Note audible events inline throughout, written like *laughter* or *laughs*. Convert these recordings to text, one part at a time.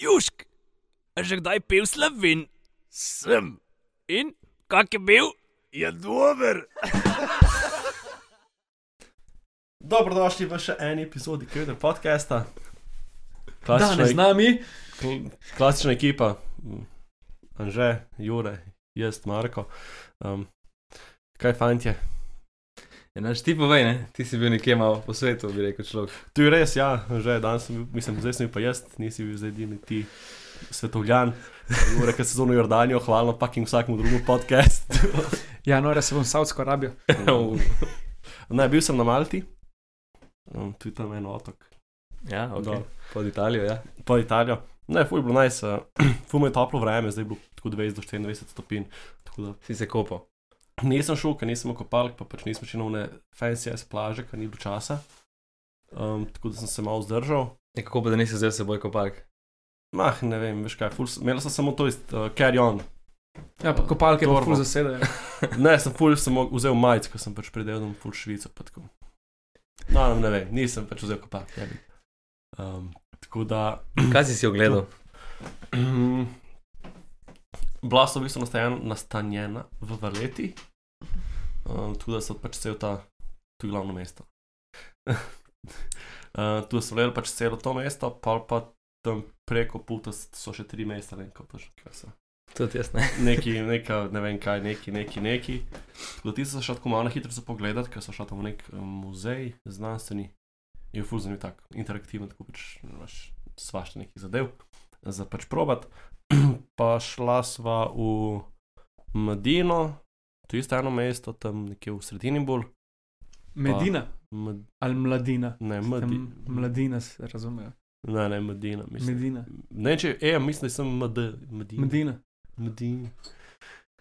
Južk, a že kdaj pil slovin? Sem. In kak je bil? Je dober. *laughs* Dobrodošli v še eni epizodi Kevina podcasta. Danes z nami. kl- klasična ekipa. Anže, Jure, jaz, Marko. Um, kaj fantje? Ja, naš ti povej, ne? ti si bil nekje malo po svetu, bi rekel človek. Tu je res, ja, že danes sem bil, mislim, zdaj sem bil pa jaz, nisi bil zdaj edini ti svetovljan. Jure, ki se zunaj Jordanijo, hvalno paking vsakemu drugemu podcast. *laughs* Januarja se bom v Saudsko Arabijo. ne, bil sem na Malti, um, tu je tam en otok, ja, ok. Dol. Pod Italijo, ja. po Italijo. Ne, fuj bilo najs, nice, *clears throat* uh, fuj je toplo vreme, zdaj je bilo tako 20 do 24 stopinj. Da Si se kopal. Nisem šel, ker nisem kopal, pa pač nismo šli na one fancy ass plaže, ker ni bilo časa. Um, tako da sem se malo zdržal. Ja, kako pa da nisi s seboj kopalk? Mah, ne vem, veš kaj, ful, imel sem samo to iz uh, carry on. Ja, pa kopalke pa Torbo. ful zasedajo. *laughs* Ne, sem ful, sem vzel majic, ker sem pač predelal ful Švico. pa tako. No, no, ne vem, nisem pač vzel kopak. Um, tako da. Kaj si si ogledal? *clears throat* Bila so v bistvu nastajen- nastanjena v Valeti, um, tako da so pač cel ta, tu je glavno mesto. uh, *laughs* tu so gledali pač celo to mesto, pa pa tam preko puta so še tri mesta, ne vem, točno, kaj so. Tudi jaz ne. *laughs* Neki, neka, ne vem kaj, neki, neki, neki. Tako da ti so šli tako malo na hitro za pogledat, ker so šli tam v nek um, muzej znanstveni. Je ful zanimiv tak, interaktiven, tako pač imaš svašta nekih zadev za pač probat. *clears throat* pa šla sva v Medino, to je isto eno mesto, tam nekje v sredini bolj. Medina Med, ali mladina. ne, Medi, Mladina se razumejo. ne, ne, Medina, mislim. Medina. Ne, če, e, mislim, da sem MD, Medina. Medina. Medina.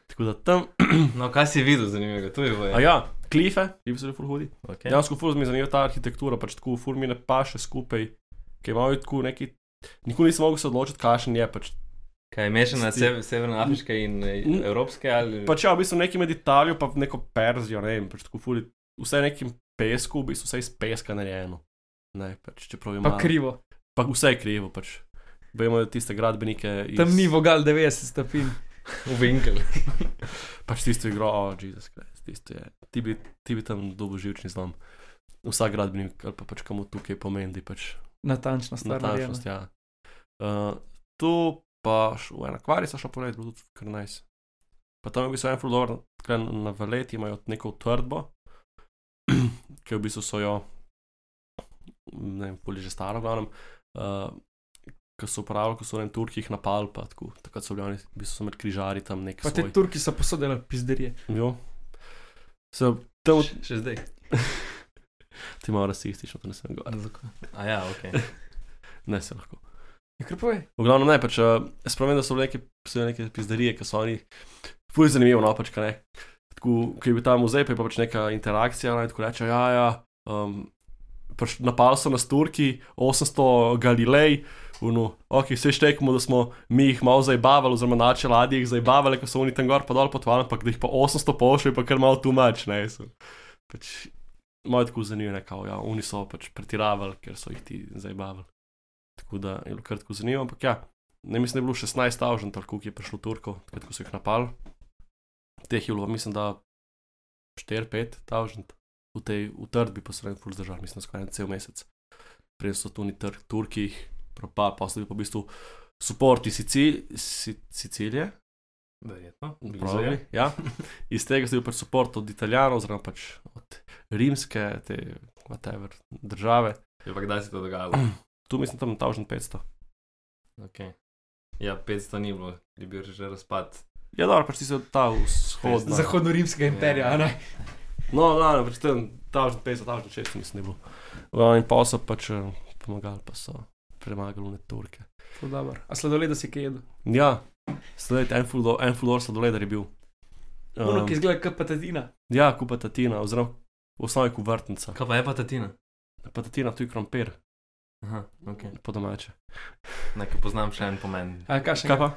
Tako da tam, *clears throat* No, kaj si videl zanimivega? Tu je boje. a ja, klife, klife so ful hudi. Okay. Dejansko ful mi je zanimiva ta arhitektura, pač tako ful mi ne paše skupaj, ki imajo tako neki. Nikoli nisem mogel se odločiti, kakšen je. Pač, Kaj je mešana Sti- sever, severnoafriške in eh, evropske ali? pač ja, v bistvu neki med Italijo, pa neko Perzijo, ne vem, pač tako ful, vse nekim pesku, v bistvu vse iz peska narejeno. Ne, pač, čeprav je Pa krivo. Pa vse je krivo, pač. Vemo tiste gradbenike. Iz, Tam ni vogal 90 stopinj. v Winkel. *laughs* Pač tisto igro, oh, Jezus Kristus, tisto je. Ti bi, ti bi tam dobil živčni zlom. Vsak gradbenik, ali pa pač komu tukaj pomeni, da je pač Natančna stvar. natančnost. Ja. Uh, tu pa v en akvarij so šel pogledat, bilo tudi kar nice. Pa tam je bil en fludor, na valeti imajo neko utrdbo, *clears throat* ki v bistvu so jo, ne vem, poli že staro, glavnem, uh, ki so uporabljali, ko so v Turkih napali, pa tako, takrat so bili oni, v bistvu so med križari tam nek Pa te svoj. Turki so posodili pizderije. Jo. Se, tam, Še- Še zdaj. *laughs* ti malo rasistično, to ne sem govoril. A ja, ok. *laughs* Ne se lahko. Je kar povej. V glavnem ne, pač, uh, spomnim, da so bile neke, so bile neke pizderije, ki so oni, fuj zanimivo, no, pač, kaj ne. Tako, ko je bil ta muzej, pa je pa pač neka interakcija, no, in tako reče, ja, ja, um, pač napali so nas Turki, 800 Galilej, no, ok, vse štekamo, da smo mi jih malo zabavali, oziroma naše ladje jih zabavali, ko so oni tam gor pa dol potovali, ampak da jih pa 800 pošlje, pa kar malo tu mač, ne, so. Pač, malo tako zanimivo, ne, kao, ja, oni so pač pretiravali, ker so jih ti zabavali. Tako da je bilo kar tako zanimivo, ampak ja, ne mislim, da je bilo 16 tavžen, tako je prišlo Turkov, takrat ko so jih napali. Teh je bilo, mislim, da 4-5 tavžen. V tej utrdbi pa so ne ful zdržali, mislim, skoraj cel mesec. Prej so tu ni trg Turkih, propad, pa so bili pa v bistvu suporti Sicil, Sic Sicilije. Verjetno. Probably, ja. *laughs* Iz tega so bili pač support od Italijanov, oziroma pač od rimske, te whatever, države. Ja, pa kdaj se to dogajalo? *clears throat* Tu mislim, tam 1500. Ok. Ja, 500 ni bilo, je bil že razpad. Ja, dobro, pač ti so ta vzhodna. Zahodno-rimskega imperija, a ne? No, no, no, pač tam 1500, 1600 mislim, da je bilo. No, in pa so pač eh, pomagali, pa so premagali one Turke. Ful dobro. A sladoleda si kaj jedel? Ja, sledaj, en fuldo, en fuldo sladoleder je bil. Ono, ki izgleda kot patatina. ja, kupa tatina, oziroma v osnovi kuvertnica. Kaj pa je pa tatina? Patatina, tu je krompir, Aha, ok. po domače. Nekaj poznam še en pomen. A kaj še? Kaj pa?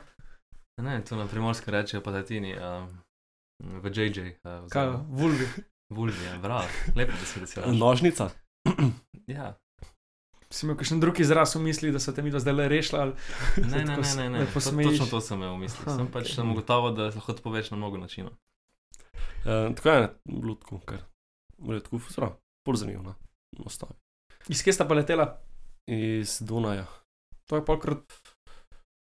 Ne, tu na primorsko rečejo pa tatini. Um, v JJ. Uh, Kaj, vulvi. Vulvi, ja, bravo. Lepo, da si rečeš. Nožnica. Ja. Si imel kakšen drug izraz v misli, da so te mi do zdaj le rešili? Ali... Ne, ne, ne, ne, ne. To, točno to sem imel v mislih. Aha, Sem pač okej. sem ugotovil, da lahko to poveš na mnogo načinov. Uh, tako je, tako, kar je tako, zelo, bolj zanimivo. no, Ostavi. Iz kje sta pa letela? Iz Dunaja. To je polkrat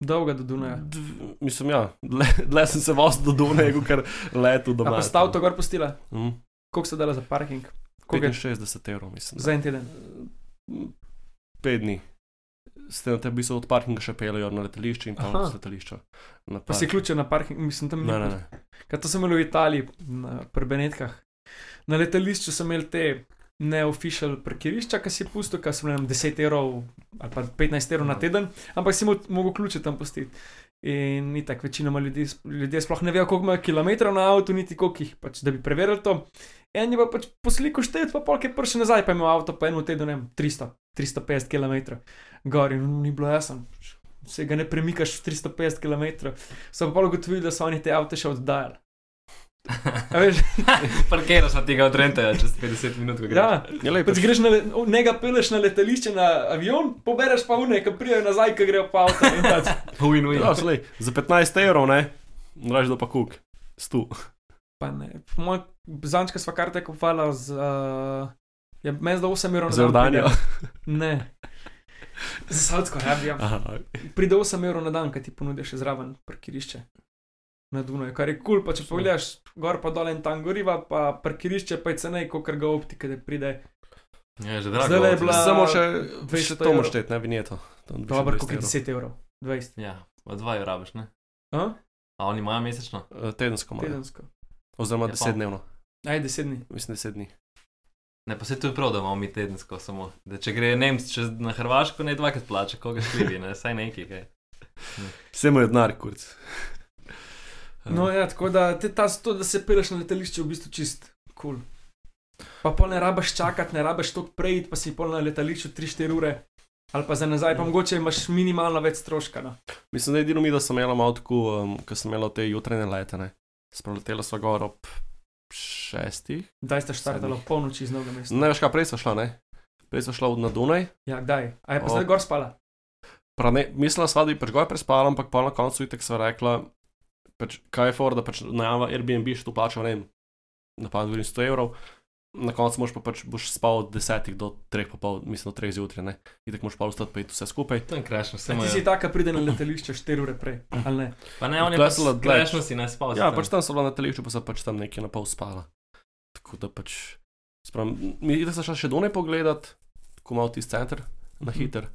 dolga do Dunaja. Dv, mislim, ja, dle, dle sem se vozil do Dunaja, kot letu A doma. pa sta avto gor postila? Mm, Koliko ste dala za parking? Koliko je 65 evrov, mislim. da. za en teden? Pet dni. Ste na tebi bistvu od parkinga še peljejo na letališče in Aha. z letališča. Pa si ključe na parking, mislim, tam Ne, ne, ne. Kaj to sem imel v Italiji, na Prebenetkah. Na letališču sem imel te neofficial parkirišča, ki si pustil, ki bile nam 10 evrov ali pa 15 evrov na teden, ampak si mo- mogel ključe tam pustiti. In tako, večinoma ljudi, ljudje sploh ne vejo, koliko imajo kilometrov na avtu, niti koliko jih, pač, da bi preverili to. En je pa pač po sliku štet, pa polk je prišel nazaj, pa imel avto po enem tednu, ne vem, 300, 350 km. Gor in ni bilo jasno. Se ga ne premikaš 350 km. So pa pol ugotovili, da so oni te avto še oddajali. *laughs* Parkiraš na tega od Renta, čez 50 minut, ko greš. ja, Je lepo. pač greš na, le- njega peleš na letališče, na avion, pobereš pa vne, ki prijajo nazaj, ki grejo pa avto. pač. *laughs* Win, win. Ja, slej, za 15 evrov, ne, draž da pa kuk. Stu. Pa ne. Po mojem, zančka sva karte kupovala z. Uh, je meni za 8 evrov na Za dan. Jordanijo. *laughs* Ne. Za Saudsko Arabijo. Pride 8 evrov na dan, kaj ti ponudijo še zraven parkirišče. Na Dunaju, kar je kul, cool, pa če pogledaš gor pa dol in tam goriva, pa parkirišče pa je cenej, kot ga optika, da pride. Ja, že drago. Zdajle je bila- Samo še, 200 še to moraš šteti, ne vinjeto. Bi še Dobro, 200 koliko je evrov. 10 evrov? 20. Ja, od dva jo rabiš, ne? A? A oni imajo mesečno? Eh, Tedensko malo. Tedensko. Oziroma Ja, 10 pa. dnevno. Aj, 10 dni. Mislim, 10 dni. Ne, pa se to je prav, da imamo mi tedensko samo. Da če gre Nemc čez na Hrvaško, ne dvakrat plača, koga šlivi, ne, saj nekaj. Kaj. Vse mu je denar, kurc. No, ja, tako da te, ta, to, da se peleš na letališče, v bistvu čist kul. Cool. Pa pol ne rabiš čakati, ne rabiš toliko prejiti, pa si pol na letališču 3-4 ure. Ali pa za nazaj, pa mogoče imaš minimalno več stroška. No. Mislim, da je edino mi, da sem imel malo tako, um, ko sem imel te jutrajne lete, ne. Sproletela sva gor ob šestih. Kdaj ste štartali ob polnoči iz novega mesta? Ne veš, kaj prej sva šla, ne? Prej sva šla na Dunaj. Ja, kdaj? A je pa Ob- zdaj gor spala? Prav ne, mislila sva, da bi pač gor prespala, ampak pa na koncu itek sva rekla, pač, kaj je for, da pač najava Airbnb še tu plača, ne vem, napad govorim 100 evrov. Na koncu moš pa pač boš spal od 10 do 3 popol, mislim do 3 zjutraj, ne. Itek moš pa vstati pa iti vse skupaj. To je krešno, A vse ti imajo. si taka, pride na letališče 4 ure prej, ali ne? Pa ne, on je Tule pa so let- krešno si ne spal. Ja, pač tam so bila na telišču, pa sem pač tam nekje na pol spala. Tako da pač, sprav, mi itek sva šla še Dunaj pogledat, tako malo tisti center, na Mhm. hiter.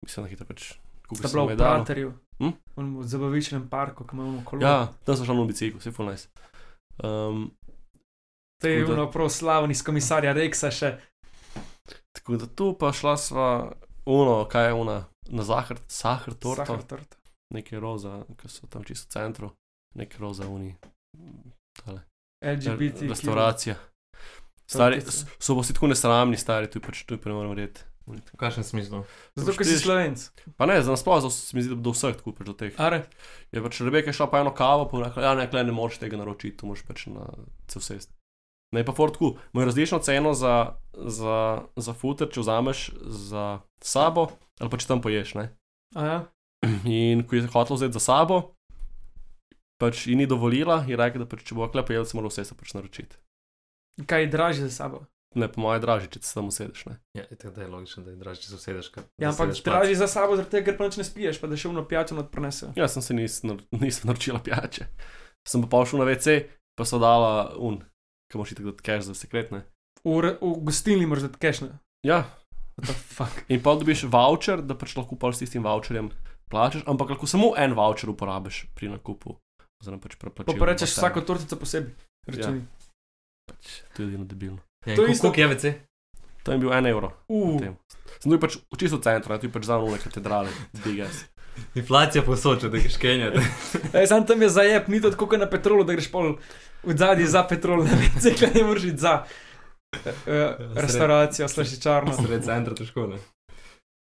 Mislim, na hiter pač. Sta bila v Praterju, Hm? v zabavičnem parku, ki imamo kolo. Ja, tam sem šla na biciklu, vse full nice. Um, to je ono prav slavni iz komisarja Reksa še. Tako da tu pa šla sva, uno, kaj je una, na zahar, sahar torto, Sahar torta. nekaj roza, ki so tam čisto v centru, nekaj roza uni, tale, LGBT. restauracija. Stari, so pa vsi tako nesramni, stari, tu pač, tu pa ne moramo reči. V kakšnem smislu? Zato, ker si slovenc. Pa ne, za nasploh zato se mi zdi, da do vseh tako do teh. Are, Je pač Rebeka šla pa eno kavo, pa rekla, ja, ne, ne moreš tega naročiti, tu moraš pač na cel sest. Ne, pa Ford tako, imajo različno ceno za, za, za futer, če vzameš za sabo, ali pa če tam poješ, ne. a ja? In ko je hotel vzeti za sabo, pač ji ni dovolila, je rekla, da pač, če bo klep jedel, se mora vse se pač naročiti. Kaj je dražje za sabo? Ne, po moje dražje, če se tam usedeš, ne. Ja, tako, da je logično, da je dražje, če se usedeš. kot Ja, da ampak plac. dražje za sabo, zaradi tega, ker pa nič ne spiješ, pa da še vno pijačo not prenese. Jaz sem se nis, nisem naročila pijače. Sem pa pa šel na WC, pa so dala un, kam moš iti kot cash za sekretne. V, v gostilni moraš dati kešne. Ja, What the fuck? in pa dobiš voucher, da pač lahko pa s tistim voucherjem plačaš, ampak lahko samo en voucher uporabiš pri nakupu. Oziroma pač Pa preplačiš. pa rečeš vsako tortico posebej. Računi. Pač, to je edino debilno. Ja, To je isto- isto. je VC? To je bil en evro. Uh. Sem tu pač v čisto centru, ne, tu je pač za nule katedrale, big ass. *laughs* Inflacija posoča, da greš kenjati. *laughs* e, sam tam je zajeb, ni to tako kot na petrolu, da greš pol v zadnji za petrol, ne vem, zakaj ne moreš iti za. Uh, restauracijo, slašičarno. *laughs* Sred centra težko, ne?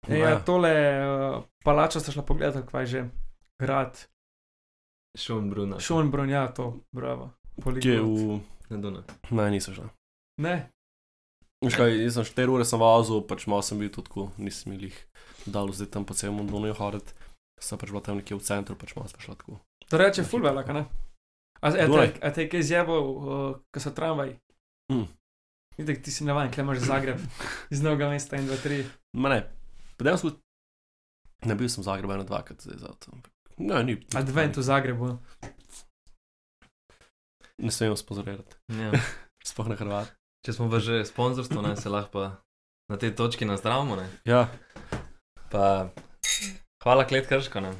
E, ja, tole uh, palačo ste šla pogledati, kaj že. Grad, Šonbruna. Šonbrun, ja, to, bravo. Kje v... Na Duna. Ne, niso šla. Ne, Veš kaj, jaz sem 4 ure sem vozil, pač malo sem bil tudi tako, nisem jih dal zdaj tam po celem Dunaju hoditi. Sem pač bil tam nekje v centru, pač malo sem šel tako. To reče full velik, a ne? A, a, te, a te kaj zjebal, uh, ko so tramvaji? Mm. Vidite, ti si navaden, klej imaš Zagreb, *laughs* iz novega mesta in dva, tri. Ma ne, pa dejansko ne bil sem v Zagrebu eno dvakrat zdaj za to. ampak Ne, ni. ni Advent v Zagrebu. Ne smemo sponzorirati, Ja. *laughs* sploh na Hrvat. Če smo pa že sponzorstvo, ne, se lahko pa na tej točki nazdravimo. Ne. Ja, Pa hvala klet krško. Ne.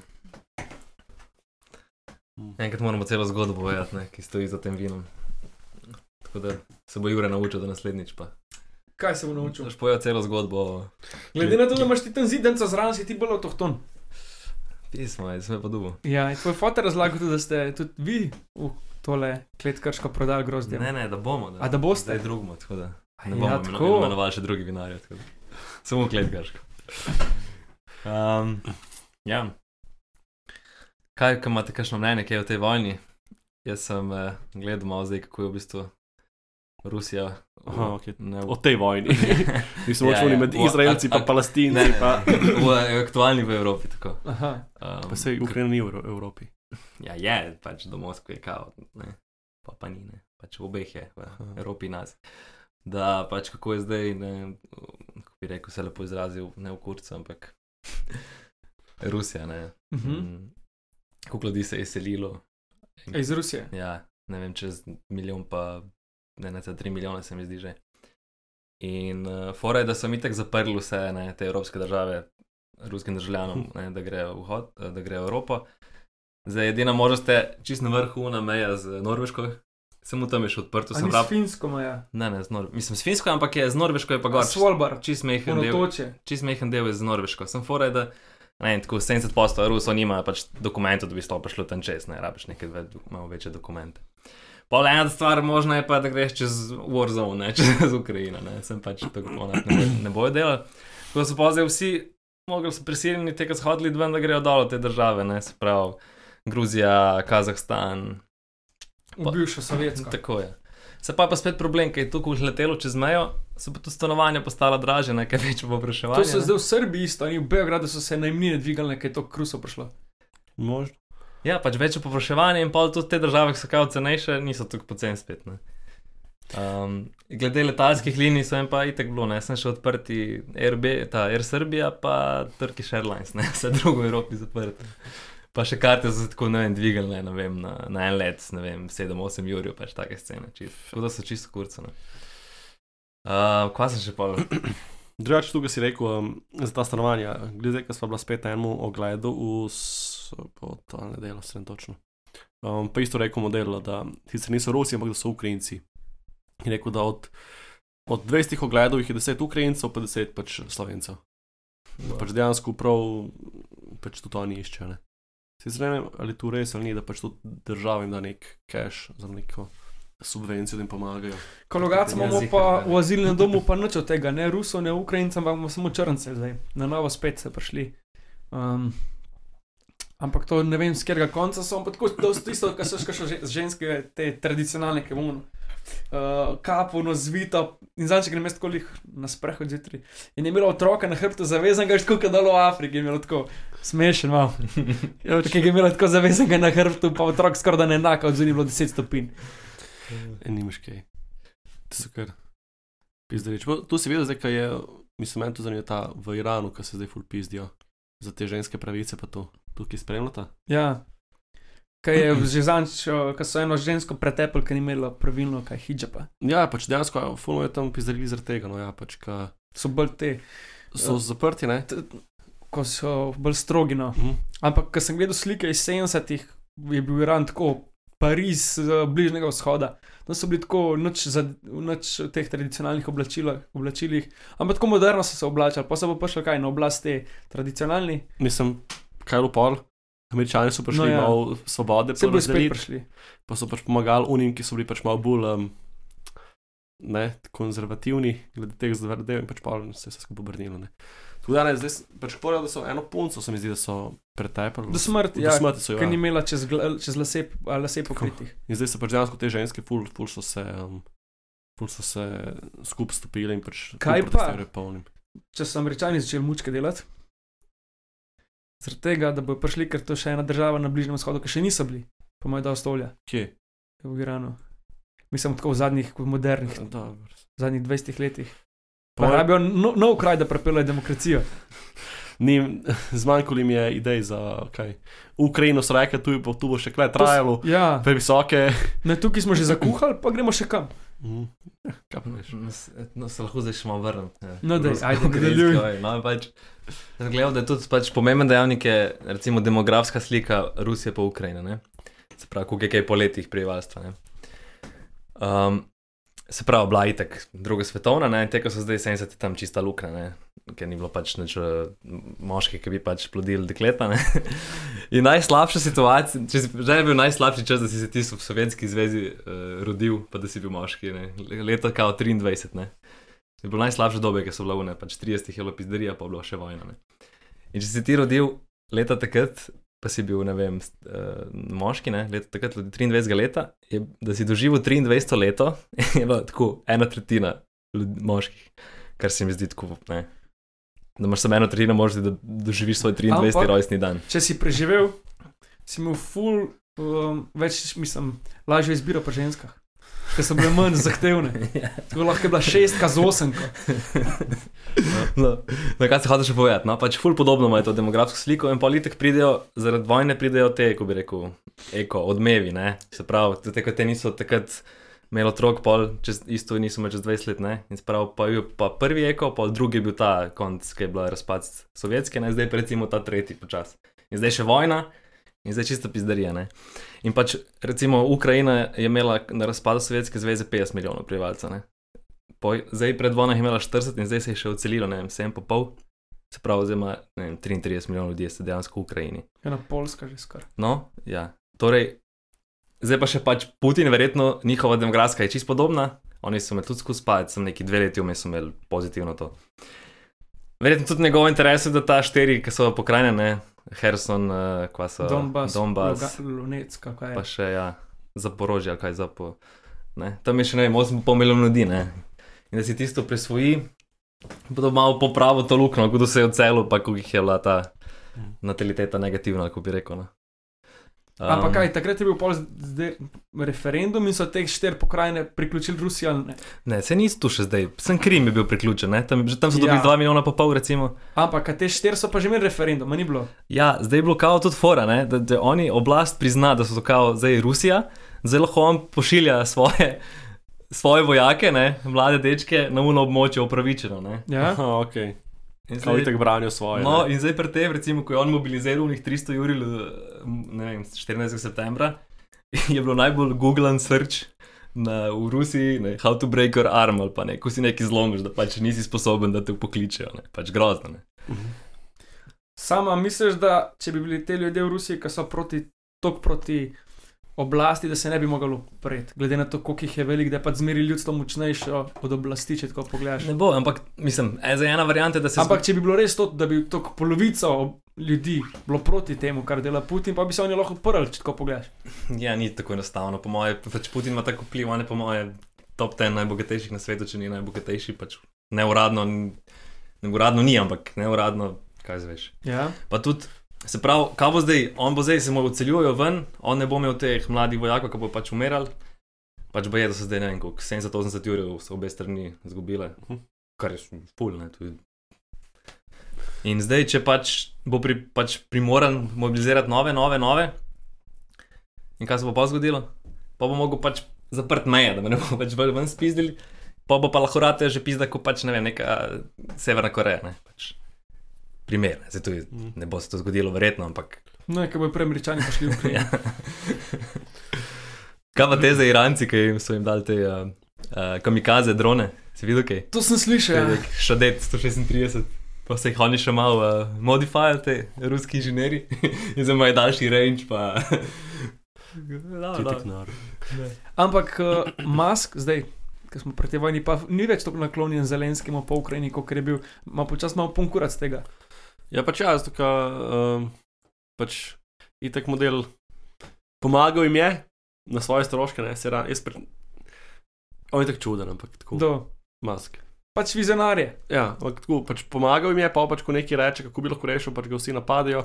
Mm. Enkrat moramo celo zgodbo povedati, ne, ki stoji za tem vinom. Tako da se bo Jure naučil, da naslednjič pa. Kaj se bo naučil? Boš povedal celo zgodbo Glede na to, da imaš ti tam zidenco zraven, si ti bolj avtohton. Pismu, aj sem pa dubo. Ja, tvoj fotor razlagal tudi, da ste tudi vi v tole kletkarsko prodali grozdje. Ne, ne, da bomo. Da, A da boste? Zdaj drugmo, tako da. Ne Ja, bomo tako. tako. imenovali še drugi vinarji. tako da. *laughs* Samo klet krško. Um, ja. Kaj, kaj imate kakšno mnenje, kaj je o tej vojni? Jaz sem eh, gledal malo zdaj, kako je v bistvu Rusija. Aha, okej. ne, o tej vojni. Nisem *laughs* Ja, učil ja. med O, Izraelci a- in a- Palestinci. ne, Pa, v, v aktualni v Evropi. Tako. Aha. Um, pa se Ukrajina ni v Evro- Evropi. Ja, je, pač do Moskve je kao, ne, pa pa ni, ne, pač v obeh je, v Aha. Evropi nas. Da, pač kako je zdaj, ne, kako bi rekel, se lepo izrazil, ne v kurcu, ampak *laughs* Rusija, ne. Mhm. Mm, Koliko ljudi se je selilo? In- Ej, Iz Rusije. Ja, ne vem, čez milijon, pa ne, ne, tri milijone se mi zdi že. In uh, fora je, da so mi tako zaprli vse ne, te evropske države, ruskim državljanom, *laughs* ne, da grejo v, hod, eh, da grejo v Evropo. Zdaj, edina možnost je čist na vrhu na meja z Norveško, samo tam je še odprto, sem ni s prav. Finsko meja. Ne, ne, z Nor mislim, s Finsko, ampak je z Norveško je pa gor. Svalbard. Čist mehen del, čist mehen del je z Norveško. Sem fora je, da ne, vem, tako 70% Rusov nima pač dokumentov, da bi sploh prišlo tam čez, ne rabiš neke dve, malo večje dokumente. Pol ena stvar možna je pa, da greš čez Warzone, ne, *laughs* čez Ukrajino, ne, sem pač tako ne, ne bojo delali. Ko so pa zdaj vsi, mogli so prisiljeni tega shodili ven, da grejo dol v te države, ne, se pravi Gruzija, Kazahstan, V bivšo sovjetsko. tako je. Se pa je pa spet problem, ker je tukaj letelo čez mejo, so pa tu stanovanja postala draže, nekaj več povpraševanja. To se zdaj v Srbiji isto, oni v Beogradu so se najmnine dvigali, ker je to kruso prišlo. Možno. Ja, pač več je povpraševanja in pa tudi te države, ki so kao cenejše, niso tako poceni spet. Ne. Um, glede letalskih linij so jim pa itek bilo, ne, sem še odprti RB, ta Air Serbia, pa Turkish Airlines, ne, *laughs* vse drugo v Evropi zaprto. Pa še karte so tako, ne vem, dvigali, ne, vem, na, na en let, ne vem, 7-8 jurjev, pač take scene, čist. Tako da so čisto kurcene. Uh, kva sem še pa? Drugače, tukaj si rekel, um, za ta stanovanja, glede, ker smo bila spet na enem ogledu v soboto, ali nedeljo, sredem točno. Um, pa isto rekel model, da sicer niso Rusi, ampak da so Ukrajinci. In rekel, da od, od 20 ogledov jih je 10 Ukrajincev, pa 10 pač Slovencev. Da pač dejansko prav, pač tudi oni iščejo. Ne. Sicer ne vem, ali tu res ali ni, da pač tudi država jim da nek cash za neko subvencijo, da jim pomagajo. Kologac imamo pa v azilnem domu pa nič od tega, ne Rusov, ne Ukrajincem, ampak imamo samo črnce zdaj. Na novo spet se prišli. Um, ampak to ne vem, z katerega konca so, ampak tako da so tisto, kar so še ženske, te tradicionalne, ki bomo. Uh, no zvito, in zdaj, če grem jaz tako lih na sprehod zjutraj. In je imela otroka na hrbtu zavezanega, že tako kot dalo v Afriki, je imela tako smešen, malo. *laughs* Ja, Ki je imela tako zavezanega na hrbtu, pa otrok skoraj da ne enako, od zunaj je bilo 10 stopinj. En nimaš kaj. To so kar. Pizdereč. Pa Tu si videl, zdaj, kaj je, mislim, meni to zanima ta v Iranu, ki se zdaj ful pizdijo za te ženske pravice, pa to tukaj spremljata. Ja. Kaj je že zanč, ko so eno žensko pretepli, ker ni imela pravilno kaj hijaba. Ja, pač dejansko fulno je tam pizdeli zaradi tega, no ja, pač, ka So bolj te, so Ja. zaprti, ne? ko so bolj strogi. No. Mhm. Ampak, ko sem gledal slike iz 70-ih, je bil Iran tako, Pariz, bližnjega vzhoda. Tam so bili tako, noč, za, noč v teh tradicionalnih oblačilih, oblačilih, ampak tako moderno so se oblačili, pa so pa prišli kaj na oblast te tradicionalni, Mislim, kaj lupol. Američani so prišli No, ja. malo svobode, se bodo spet prišli. pa so pač pomagali unim, ki so bili pač malo bolj um, ne, konzervativni, glede teh zadev in pač pa se je vse skupaj obrnilo. ne. Tako da ne, zdaj pač povedal, da so eno punco, se mi zdi, da so pretepali. Do smrti, Do ja, smrti so jo. ker ni Ja. imela čez, čez lase, lase pokritih. In zdaj so pač dejansko te ženske, ful, ful so se, um, pol so se skupaj stopili in pač Kaj tudi pa? če so američani začeli mučke delati. Zaradi tega, da bodo prišli, ker to je še ena država na Bližnjem vzhodu, ki še niso bili, po mojem, da ostolja Kje? v Iranu. Mislim, tako v zadnjih, modernih, Dobro. v zadnjih 20 letih. Pa mojem- rabijo no, nov kraj, da prepeljejo demokracijo. *laughs* Ni, zmanjkalo jim je idej za kaj. Ukrajino so rekli, tu, bo- tu bo še kaj trajalo, Ja, previsoke. ne, tukaj smo že *laughs* zakuhali, pa gremo še kam. Mhm. Veš? No, se- No, lahko zdaj še malo vrnem. Ja. No, ajde, ukrajinski nadaljuj. No, pač, jaz gledam, da je tudi pač pomemben dejavnik, je, recimo demografska slika Rusije pa Ukrajine. Ne? Se pravi, koliko je kaj po letih prebivalstva. ne. Um, se pravi, bila je itak druga svetovna, ne? te, ko so zdaj 70, tam čista luknja, ne? ker ni bilo pač nič eh, moških, ki bi pač plodili dekleta. Ne? *laughs* In najslabša situacija, če si že bil najslabši čas, da si se ti v Sovjetski zvezi uh, rodil, pa da si bil moški, ne? leta kao 23. Ne? Je bilo najslabše dobe, ki so bile une, pač 30 je bilo pizderija, pa je bilo še vojna. Ne? In če si ti rodil leta takrat, pa si bil, ne vem, uh, moški, ne, leta takrat, 23 leta, je, da si doživel 23 leto, *laughs* je bilo tako ena tretjina ljud- moških, kar se mi zdi tako, ne. Da imaš samo eno tretjino možnosti, da doživiš svoj 23. Ampak- rojstni dan. Če si preživel, si imel ful, um, več, mislim, lažjo izbiro po ženskah. Ker so bile manj zahtevne. *laughs* Tako lahko je bila šestka z osemko. No, no, kaj se hočeš povedati? No, pač ful podobno ima to demografsko sliko in politik pridejo, zaradi vojne pridejo te, ko bi rekel, eko, odmevi, ne? Se pravi, te, ko te niso takrat imeli otrok, pol, čez, isto niso imeli čez 20 let, ne? In se pravi, pa je bil pa prvi eko, pol drugi je bil ta konc, ki je bila razpad sovjetske, ne? Zdaj pa recimo ta tretji počas. In zdaj še vojna. In zdaj čisto pizdarija. Ne? In pač, recimo, Ukrajina je imela na razpadu Sovjetske zveze 50 milijonov prebivalcev. Po, zdaj pred vojno je imela 40 in zdaj se je še odselilo, ne vem, 7,5. Se pravi, zdaj ima vem, 33 milijonov ljudi, ste dejansko v Ukrajini. Ena polska že skoraj. No, ja. Torej, zdaj pa še pač Putin, verjetno njihova demografska je čisto podobna. Oni so me tudi skozi spati, sem neki dve leti vmes imel pozitivno to. Verjetno tudi njegov interes je, da ta štiri, ki so pokrajine, ne, Herson, uh, kva so Donbass, Donbass Lunec, kako je. pa še ja, Zaporožje, kaj za po. Ne? Tam je še ne vem, 8,5 milijona ljudi. Ne? In da si tisto prisvoji, da malo popravi to luknjo, kdo se je odselil, pa koliko jih je bila ta nataliteta negativna, kako bi rekel. Ne? Um, Ampak kaj, takrat je bil pol zdaj referendum in so te štiri pokrajine priključili Rusiji ali ne. Ne, se nisi tu še zdaj, sem Krim je bil priključen, ne? tam, tam so Ja. dobili 2 milijona pa pol, recimo. Ampak te štiri so pa že imeli referendum, ni bilo. Ja, zdaj je bilo kao tudi fora, ne? da, da oni oblast prizna, da so to kao zdaj Rusija, zdaj lahko on pošilja svoje, svoje vojake, ne? mlade dečke na uno območje upravičeno. Ne? Ja? *laughs* Aha, ok. In Kao itek branijo svoje. No, ne. in zdaj pri tem, recimo, ko je on mobiliziral unih 300 ur, ne vem, 14. septembra, *laughs* je bilo najbolj googlan search na, v Rusiji, ne, how to break your arm ali pa ne, ko si nekaj zlomiš, da pač nisi sposoben, da te pokličejo, ne, pač grozno. Ne. Sama misliš, da če bi bili te ljudje v Rusiji, ki so proti, tok proti oblasti, da se ne bi mogli upreti, glede na to, koliko jih je velik, da je pač zmeri ljudstvo močnejše od oblasti, če tako pogledaš. ne bo, ampak mislim, e, za ena varianta, da se Ampak če bi bilo res to, da bi to polovico ljudi bilo proti temu, kar dela Putin, pa bi se oni lahko odprli, če tako pogledaš. Ja, ni tako enostavno. Po mojem, pač Putin ima tako vpliv, on je po mojem top 10 najbogatejših na svetu, če ni najbogatejši. Pač neuradno, neuradno ni, ampak neuradno, kaj zveš. Ja. Pa tudi, se pravi, kaj bo zdaj, on bo zdaj se mu odseljujejo ven, on ne bo imel teh mladih vojakov, ki bo pač umirali. Pač bo je, da so zdaj ne vem, koliko 70-80 ur so obe strani izgubile, Mhm. kar je je- In zdaj, če pač bo pri, pač primoran mobilizirati nove, nove, nove, in kaj se bo pa zgodilo? Pa bo mogel pač zaprt meje, da me ne bo več ven ven spizdili, pa bo pa lahko rate že pizda, kot pač ne vem, neka Severna Koreja. Ne, pač. Primer, zdaj to je, Mhm. ne bo se to zgodilo, verjetno, ampak. No, ker bojo prej američani prišli v Ukrajino. *laughs* Ja. Kaj pa te za Iranci, ki jim so jim dali te uh, uh, kamikaze drone? Si videl kaj? To sem slišal. Ja. Šadet 136. Pa se jih oni še malo uh, modifikajo, te ruski inženirji, *laughs* in zdaj imajo daljši range. Pa... Ti tek nor. Ampak uh, Musk, zdaj, ki smo pri tej vojni, pa ni več tako naklonjen Zelenskemu po Ukrajini, kot je bil, ima počasi malo punkurac tega. Ja, pač jaz, tako, um, pač itek model pomagal jim je na svoje stroške, ne, se ra, jaz pri... On je tako čuden, ampak tako. Do. Mask. Pač vizionarje. Ja, ampak tako, pač pomagal jim je, pa pač ko nekaj reče, kako bi lahko rešil, pač ga vsi napadajo.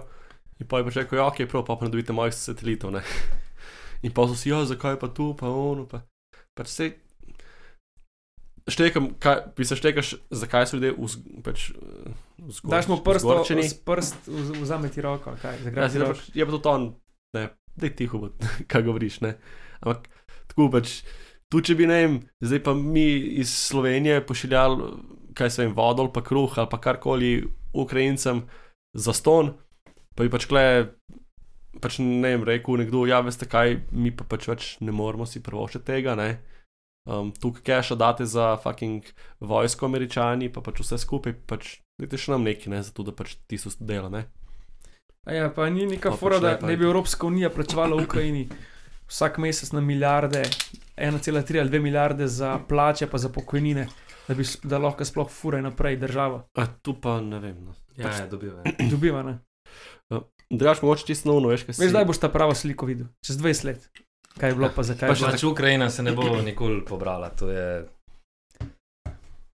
In pa je pač rekel, ja, ok, prav, pa pa ne dobite mojih satelitov, ne. In pa so si, ja, zakaj pa tu, pa ono, pa. Pač se. Štekam, kaj, bi se štekaš, zakaj so ljudje vz, pač, eh, vzgor, Daš mu prst, vzgorčeni. s prst, vz- vzame ti roko, kaj, Ja, si ti da roko. pač, je pa to on, ne, daj tiho, bo, *laughs* kaj govoriš, ne. Ampak tako pač, tu če bi, ne vem, zdaj pa mi iz Slovenije pošiljali, kaj se vem, vodo ali pa kruh ali pa karkoli Ukrajincem za ston, pa bi pač kle, pač ne vem, rekel nekdo, ja, veste kaj, mi pa pač več ne moremo si prvošiti tega, ne. Um, tukaj keša date za fucking vojsko američani, pa pač vse skupaj, pač dajte še nam nekaj, ne, zato da pač tisto dela, ne. A Ja, pa ni neka Pa fora, da počne pa ne bi Evropska unija plačevala Ukrajini vsak mesec na milijarde, 1,3 ali 2 milijarde za plače, pa za pokojnine, da, bi, da lahko sploh fura naprej država. A tu pa ne vem. No. Ja, ja, dobiva. *clears throat* Dobiva, ne? Drugač, mogoče čisto novno, veš, kaj si. Veš, zdaj boš ta prava sliko videl, čez 20 let. Kaj je bilo, pa zakaj Pač, bilo. pač Ukrajina se ne bo nikoli pobrala, to je.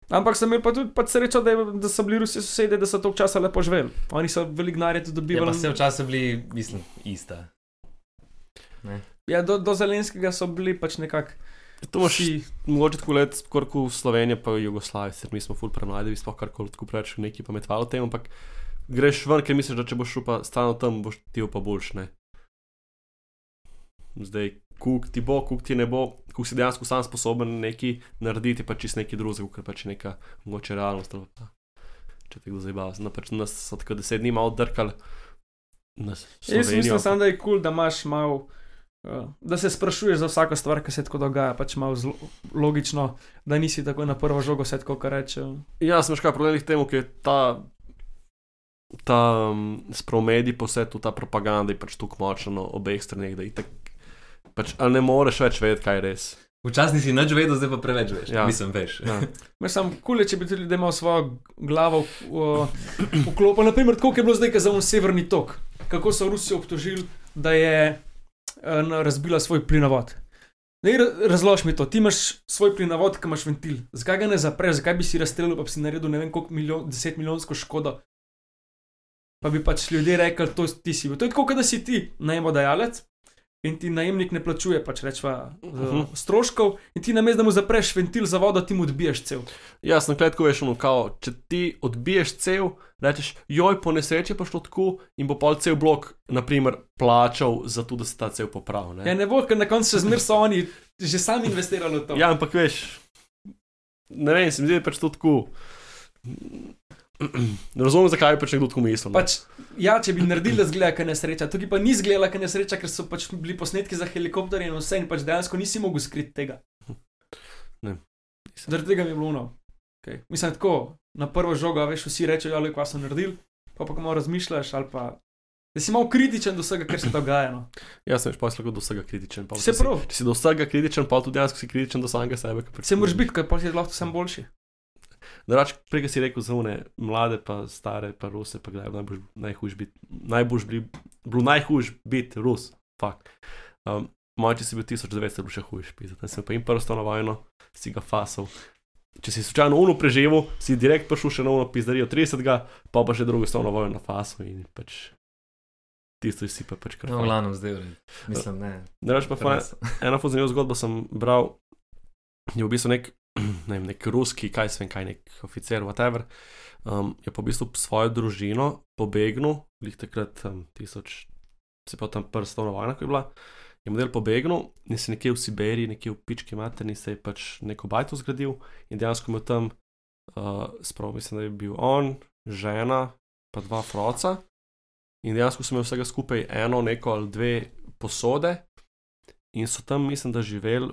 Ampak sem imel pa tudi pač srečo, da, je, da so bili Rusi sosede, da so toliko časa lepo živeli. Oni so veliko denarja tudi Ja, dobivali. pa vse včasih bili, mislim, ista. Ja, do, do Zelenskega so bili pač nekako. To imaš vsi- mogoče tako let, skoraj kot Slovenija, pa Jugoslavija, ker mi smo ful premladi, bi sploh karkoli tako preveč neki pametvali o tem, ampak greš ven, ker misliš, da če boš šel pa stalno tam, boš ti pa boljš, ne. Zdaj, kuk ti bo, kuk ti ne bo, kuk si dejansko sam sposoben neki narediti, pa čist neki drugega, ker pač je neka mogoče realnost. pa, Če te kdo zabava, no pač nas so tako deset dni malo drkali. Jaz mislim, samo, da je kul, cool, da imaš malo. Uh, da se sprašuješ za vsako stvar, ki se tako dogaja, pač malo zlo, logično, da nisi tako na prvo žogo, se tako reče. Ja, sem škar problem temu, ker je ta, ta um, spromedi po svetu, ta propaganda je pač tako močna na obeh straneh, da itak, pač, ali ne moreš več vedeti, kaj je res. Včasih nisi nič vedel, zdaj pa preveč veš. Ja. Mislim, veš. Ja. Mislim, kul je, če bi tudi ljudje imeli svojo glavo uh, vklopljeno. Naprimer, tako kot je bilo zdaj, ko za un severni tok. Kako so Rusijo obtožili, da je uh, razbila svoj plinovod. Ne, razloži mi to. Ti imaš svoj plinovod, ki imaš ventil. Zakaj ga ne zapreš, zakaj bi si razstrelil, pa bi si naredil ne vem koliko milijon, deset milijonsko škodo. Pa bi pač ljudje rekli, to ti si. bil. To je tako, kot da si ti najemodajalec in ti najemnik ne plačuje pač rečva uh, Mhm. stroškov in ti namesto, da mu zapreš ventil za vodo, ti mu odbiješ cel. Jasno, kletko veš, ono, kao, če ti odbiješ cel, rečeš, joj, po nesreči je pa šlo tako in bo pol cel blok, naprimer, plačal za to, da se ta cel popravi. Ja, Ne? ne bo, ker na koncu še zmer so oni že sami investirali v to. Ja, ampak veš, ne vem, se mi zdi, da je pač to tako. Ne razumem, zakaj je pač nekdo tako mislil. no. Pač, ja, če bi naredili, da zgleda, kaj nesreča. Tukaj pa ni zgledala, kaj nesreča, ker so pač bili posnetki za helikopterje in vse, in pač dejansko nisi mogel skriti tega. Ne. Zaradi tega mi je bilo no. Okay. Mislim, tako, na prvo žogo, veš, vsi rečejo, ali kva so naredili, pa pa ko malo razmišljaš, ali pa da si malo kritičen do vsega, kar se dogaja. No. Jaz sem pač lahko do vsega kritičen. pa Vse prav. Če si do vsega kritičen, pa tudi dejansko si kritičen do samega sebe. ker pač- moraš biti, ker pa si lahko sem boljši. Drugač, prej si rekel za une mlade, pa stare, pa ruse, pa kdaj je najbolj najhujš biti, najbolj bili, bilo najhujš biti rus, fakt. Um, Moj, če si bil 1900, bo še hujš, pisati. Sem pa jim prvo stano vojno, si ga fasal. Če si slučajno uno preživel, si direkt prišel še na uno pizdarijo 30, pa pa še drugo stano vojno na fasu in pač tisto si pa pač kar. No, v glavnem zdaj, redu. mislim, ne. Drugač pa fajn, Prenes. ena zanimiva zgodba sem bral, je v bistvu nek, ne vem, nek ruski, kaj se vem, kaj nek oficer, whatever. Um, je pa v bistvu svojo družino pobegnil, lih takrat um, tisoč, se pa tam prstovna vojna, ko je bila. Je model pobegnil in se nekje v Siberiji, nekje v pički materni, se je pač neko bajto zgradil in dejansko imel tam, uh, sprav mislim, da je bil on, žena, pa dva froca. In dejansko so imeli vsega skupaj eno, neko ali dve posode, in so tam, mislim, da živeli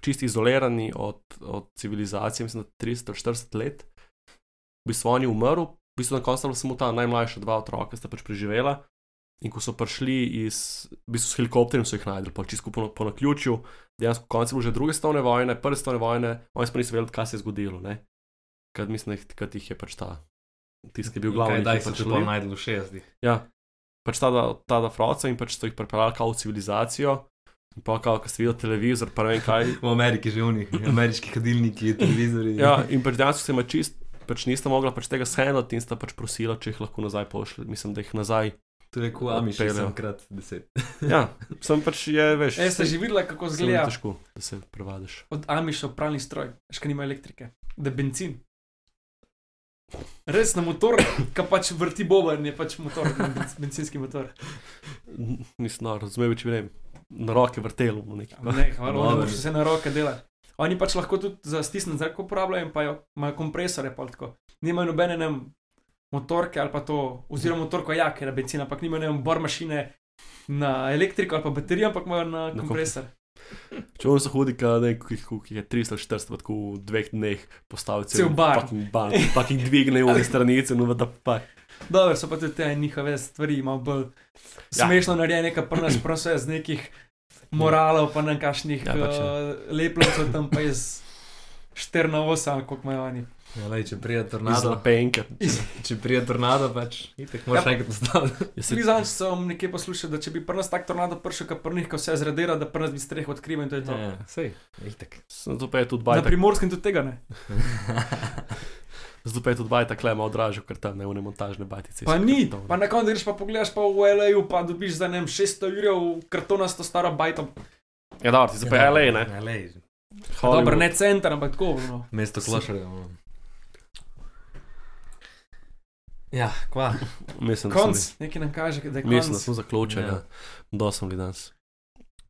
čisto izolirani od, od civilizacije, mislim, da 30-40 let. V bistvu on je umrl, v bistvu na koncu sta bila samo ta najmlajša dva otroka, sta pač preživela. In ko so prišli iz, v bistvu s helikopterjem, so jih najdel, pač čisto po, po naključju, dejansko konec je bilo že druge svetovne vojne, prve svetovne vojne, oni pa niso vedeli, kaj se je zgodilo. Ne? Kad mislim, da jih- je pač ta, tisti, ki je bil glavni, kaj, se pač pa najdel v 60. Ja, pač ta, da- ta da froca in pač so jih pripeljali kao v civilizacijo, Pa kao, ko si videl televizor, pa ne vem kaj. V Ameriki že unih, ameriški kadilniki, televizori. Ja, in pač dejansko se ima čist, pač nista mogla pač tega shendati in sta pač prosila, če jih lahko nazaj pošlje. Mislim, da jih nazaj. To je kot Amiš, Odpeljejo. sem krat deset. Ja, sem pač je, veš. E, ste že videli, kako zelo izgleda težko, da se prevadiš. od Amiša pralni stroj, še nima elektrike, da je benzin. Res na motor, ki pač vrti boben, je pač motor, benz- bencinski motor. Nisem razumel, če vem, na roke vrtelo. Ne, hvala, da moraš vse na roke delati. Oni pač lahko tudi za stisnjen zrak uporabljajo in pa jo- imajo kompresore, pa tako. Nimajo nobene nem, motorke ali pa to, oziroma motorko jake na benzin, ampak nimajo nem bor mašine na elektriko ali pa baterijo, ampak imajo na kompresor. Če on se hodi, ki je 300-400, pa tako v dveh dneh postavi Cel bar. Fucking bar, fucking dvigne *laughs* v stranice, no da pa. Dobro, so pa tudi te njihove stvari, malo bolj Ja. smešno narejene, kar pa nas prosi z nekih moralov, pa ne kašnih Ja, ja, pač, ja. uh, leplovcev, tam pa iz 4 na 8, ali koliko imajo oni. Ja, lej, če prije Iz tornado, lepenke. če prije tornado, pač itek moraš Ja, enkrat postaviti. Jaz se Slizanč sem nekje poslušal, da če bi pri nas tak tornado prišel, kar pri njih, ko vse zradira, da pri nas bi streh odkril in to je to. Ja, sej, itek. Zato pa je tudi Na bajta, primorskem tudi tega ne. *laughs* zato pa je tudi bajta klema odražal, ker tam ne v montažne bajtice. Pa ni, pa na koncu greš pa pogledaš pa v LA-ju, pa dobiš za ne vem 600 jurjev kartonasto staro bajto. Ja, dobro, ti pa je LA, ne? Ja, Hollywood. Dobro, ne center, ampak tako. No. mesto no. Ja, kva. Mislim, Konc, nekaj nam kaže, da je mislim, da konc. smo zaključili. Ja. Ja. Do sem li danes.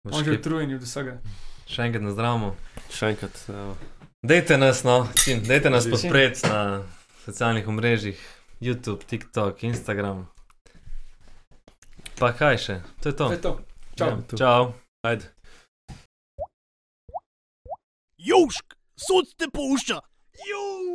On že utrujen od vsega. Še enkrat na zdravo. Še enkrat. Ja. Dajte nas, no, čim, dajte nas podpreti na socialnih omrežjih, YouTube, TikTok, Instagram. Pa kaj še? To je to. To je to. Čau. Ja, Čau. Ajde. Južk, sod te pušča. Južk.